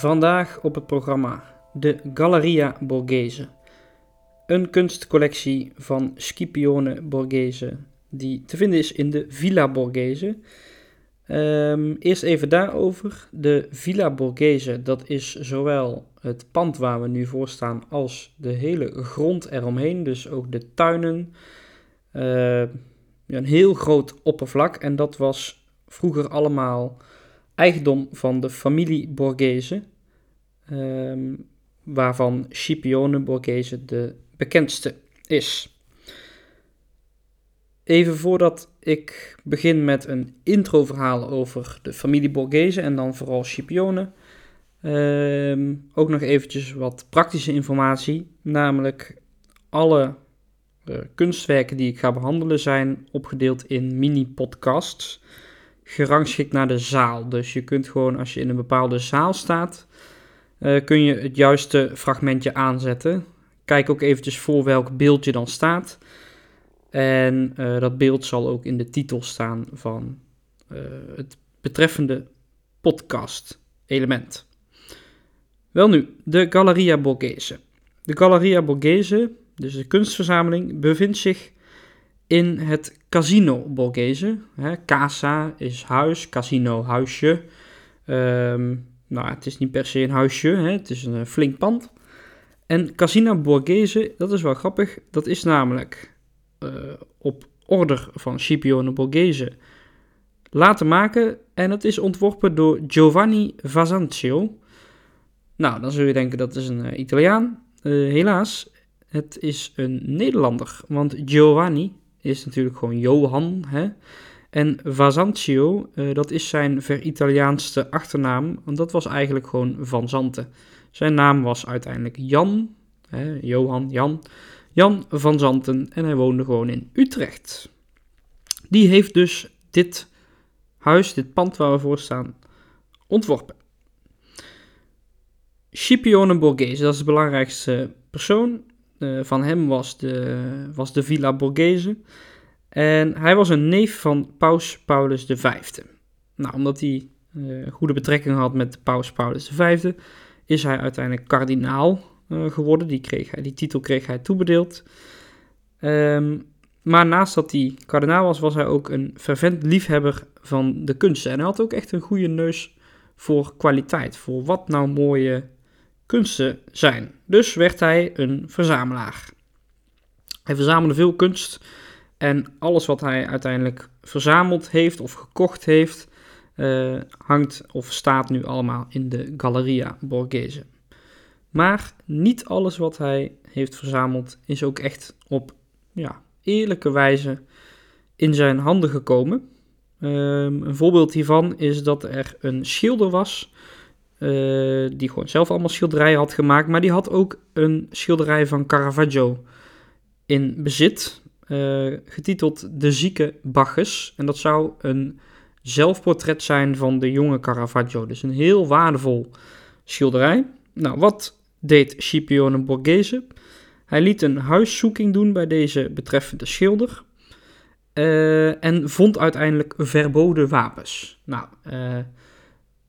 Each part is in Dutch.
Vandaag op het programma de Galleria Borghese. Een kunstcollectie van Scipione Borghese die te vinden is in de Villa Borghese. Ehm, eerst even daarover. De Villa Borghese, dat is zowel het pand waar we nu voor staan als de hele grond eromheen. Dus ook de tuinen. Uh, een heel groot oppervlak en dat was vroeger allemaal eigendom van de familie Borghese, ehm, waarvan Scipione Borghese de bekendste is. Even voordat ik begin met een introverhaal over de familie Borghese en dan vooral Scipione, ehm, ook nog eventjes wat praktische informatie, namelijk alle uh, kunstwerken die ik ga behandelen zijn opgedeeld in mini-podcasts gerangschikt naar de zaal. Dus je kunt gewoon, als je in een bepaalde zaal staat, uh, kun je het juiste fragmentje aanzetten. Kijk ook eventjes voor welk beeld je dan staat. En uh, dat beeld zal ook in de titel staan van uh, het betreffende podcast element. Wel nu, de Galleria Borghese. De Galleria Borghese, dus de kunstverzameling, bevindt zich in het Casino Borghese. Casa is huis, casino huisje. Um, nou, het is niet per se een huisje, hè, het is een eh, flink pand. En Casino Borghese, dat is wel grappig, dat is namelijk uh, op order van Scipione Borghese laten maken. En het is ontworpen door Giovanni Vasancio. Nou, dan zul je denken dat is een uh, Italiaan. Helaas, het is een Nederlander, want Giovanni is natuurlijk gewoon Johan. Hè? En Vazancio, uh, dat is zijn ver-Italiaanste achternaam, want dat was eigenlijk gewoon Van Zanten. Zijn naam was uiteindelijk Jan, hè, Johan, Jan, Jan van Zanten en hij woonde gewoon in Utrecht. Die heeft dus dit huis, dit pand waar we voor staan, ontworpen. Scipione Borghese, dat is de belangrijkste persoon. Uh, van hem was de, was de Villa Borghese. En hij was een neef van Paus Paulus V. Nou, omdat hij uh, goede betrekking had met Paus Paulus V, is hij uiteindelijk kardinaal uh, geworden. Die, kreeg hij, die titel kreeg hij toebedeeld. Um, maar naast dat hij kardinaal was, was hij ook een fervent liefhebber van de kunsten. En hij had ook echt een goede neus voor kwaliteit. Voor wat nou mooie kunsten zijn. Dus werd hij een verzamelaar. Hij verzamelde veel kunst en alles wat hij uiteindelijk verzameld heeft of gekocht heeft, uh, hangt of staat nu allemaal in de Galleria Borghese. Maar niet alles wat hij heeft verzameld is ook echt op ja, eerlijke wijze in zijn handen gekomen. Um, een voorbeeld hiervan is dat er een schilder was uh, die gewoon zelf allemaal schilderijen had gemaakt. Maar die had ook een schilderij van Caravaggio in bezit. Uh, getiteld De Zieke Bacchus. En dat zou een zelfportret zijn van de jonge Caravaggio. Dus een heel waardevol schilderij. Nou, wat deed Scipione Borghese? Hij liet een huiszoeking doen bij deze betreffende schilder. Uh, en vond uiteindelijk verboden wapens. Nou, uh,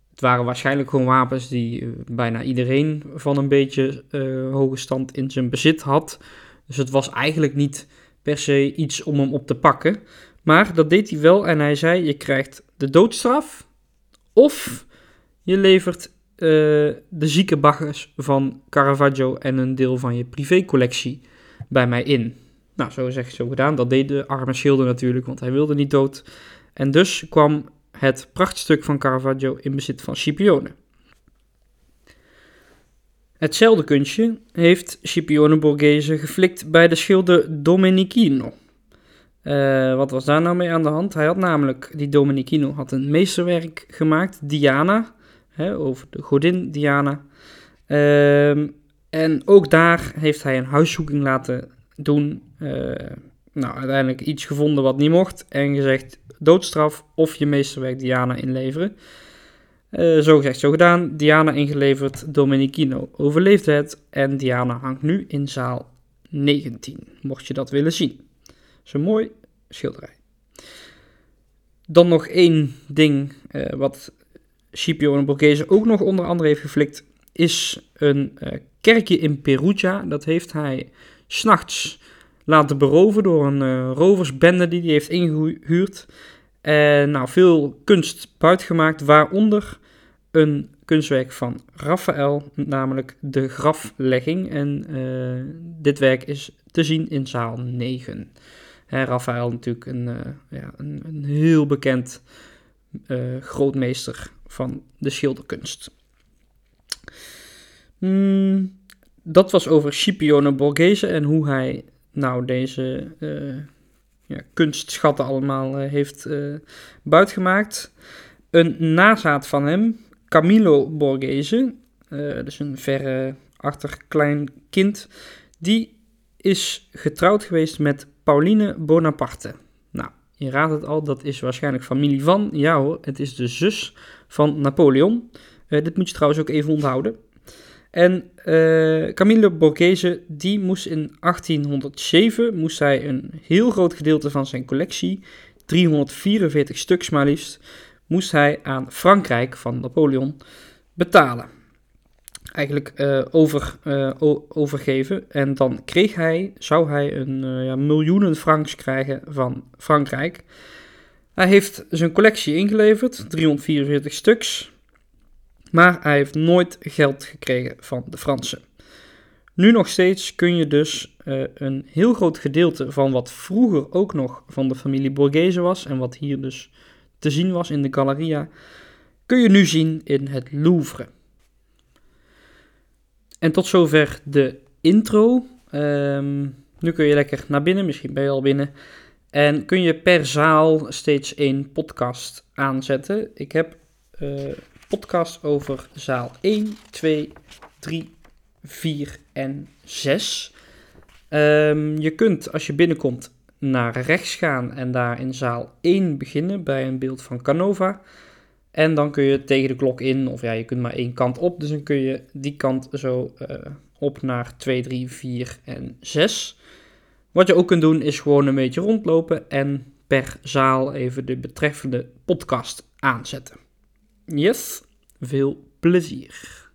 het waren waarschijnlijk gewoon wapens die eh, bijna iedereen van een beetje hoge stand in zijn bezit had. Dus het was eigenlijk niet per se iets om hem op te pakken. Maar dat deed hij wel en hij zei: je krijgt de doodstraf of je levert uh, de zieke baggers van Caravaggio en een deel van je privécollectie bij mij in. Nou, zo zeg zo gedaan. Dat deed de arme schilder natuurlijk, want hij wilde niet dood. En dus kwam het prachtstuk van Caravaggio in bezit van Scipione. Hetzelfde kunstje heeft Scipione Borghese geflikt bij de schilder Domenichino. Uh, wat was daar nou mee aan de hand? Hij had namelijk, die Domenichino had een meesterwerk gemaakt, Diana, hè, over de godin Diana. Uh, en ook daar heeft hij een huiszoeking laten doen. Uh, nou, uiteindelijk iets gevonden wat niet mocht en gezegd: doodstraf of je meesterwerk Diana inleveren. Uh, zo gezegd, zo gedaan. Diana ingeleverd, Domenichino overleefde het en Diana hangt nu in zaal 19, mocht je dat willen zien. Zo'n mooi schilderij. Dan nog één ding uh, wat Scipione Borghese ook nog onder andere heeft geflikt, is een uh, kerkje in Perugia. Dat heeft hij s'nachts laten beroven door een roversbende die hij heeft ingehuurd. En nou, veel kunst buitgemaakt, waaronder een kunstwerk van Raphaël, namelijk de graflegging. En uh, dit werk is te zien in zaal 9. Hè, Raphaël natuurlijk een, uh, ja, een, een, heel bekend grootmeester van de schilderkunst. Mm, dat was over Scipione Borghese en hoe hij nou deze ja, kunstschatten allemaal heeft buitgemaakt. Een nazaat van hem, Camillo Borghese, uh, dus een verre achterklein kind, die is getrouwd geweest met Pauline Bonaparte. Nou, je raadt het al, dat is waarschijnlijk familie van, ja het is de zus van Napoleon. Dit moet je trouwens ook even onthouden. En uh, Camillo Borghese, die moest in 1807, moest hij een heel groot gedeelte van zijn collectie, 344 stuks maar liefst, moest hij aan Frankrijk van Napoleon betalen. Eigenlijk uh, over, uh, overgeven. En dan kreeg hij, zou hij een ja, miljoenen francs krijgen van Frankrijk. Hij heeft zijn collectie ingeleverd, 344 stuks. Maar hij heeft nooit geld gekregen van de Fransen. Nu nog steeds kun je dus een heel groot gedeelte van wat vroeger ook nog van de familie Borghese was. En wat hier dus te zien was in de Galleria, kun je nu zien in het Louvre. En tot zover de intro. Um, nu kun je lekker naar binnen, misschien ben je al binnen. En kun je per zaal steeds één podcast aanzetten. Ik heb uh, podcast over zaal 1, 2, 3, 4 en 6. Um, je kunt als je binnenkomt naar rechts gaan en daar in zaal 1 beginnen bij een beeld van Canova. En dan kun je tegen de klok in, of ja, je kunt maar één kant op, dus dan kun je die kant zo uh, op naar 2, 3, 4 en 6. Wat je ook kunt doen is gewoon een beetje rondlopen en per zaal even de betreffende podcast aanzetten. Yes, veel plezier.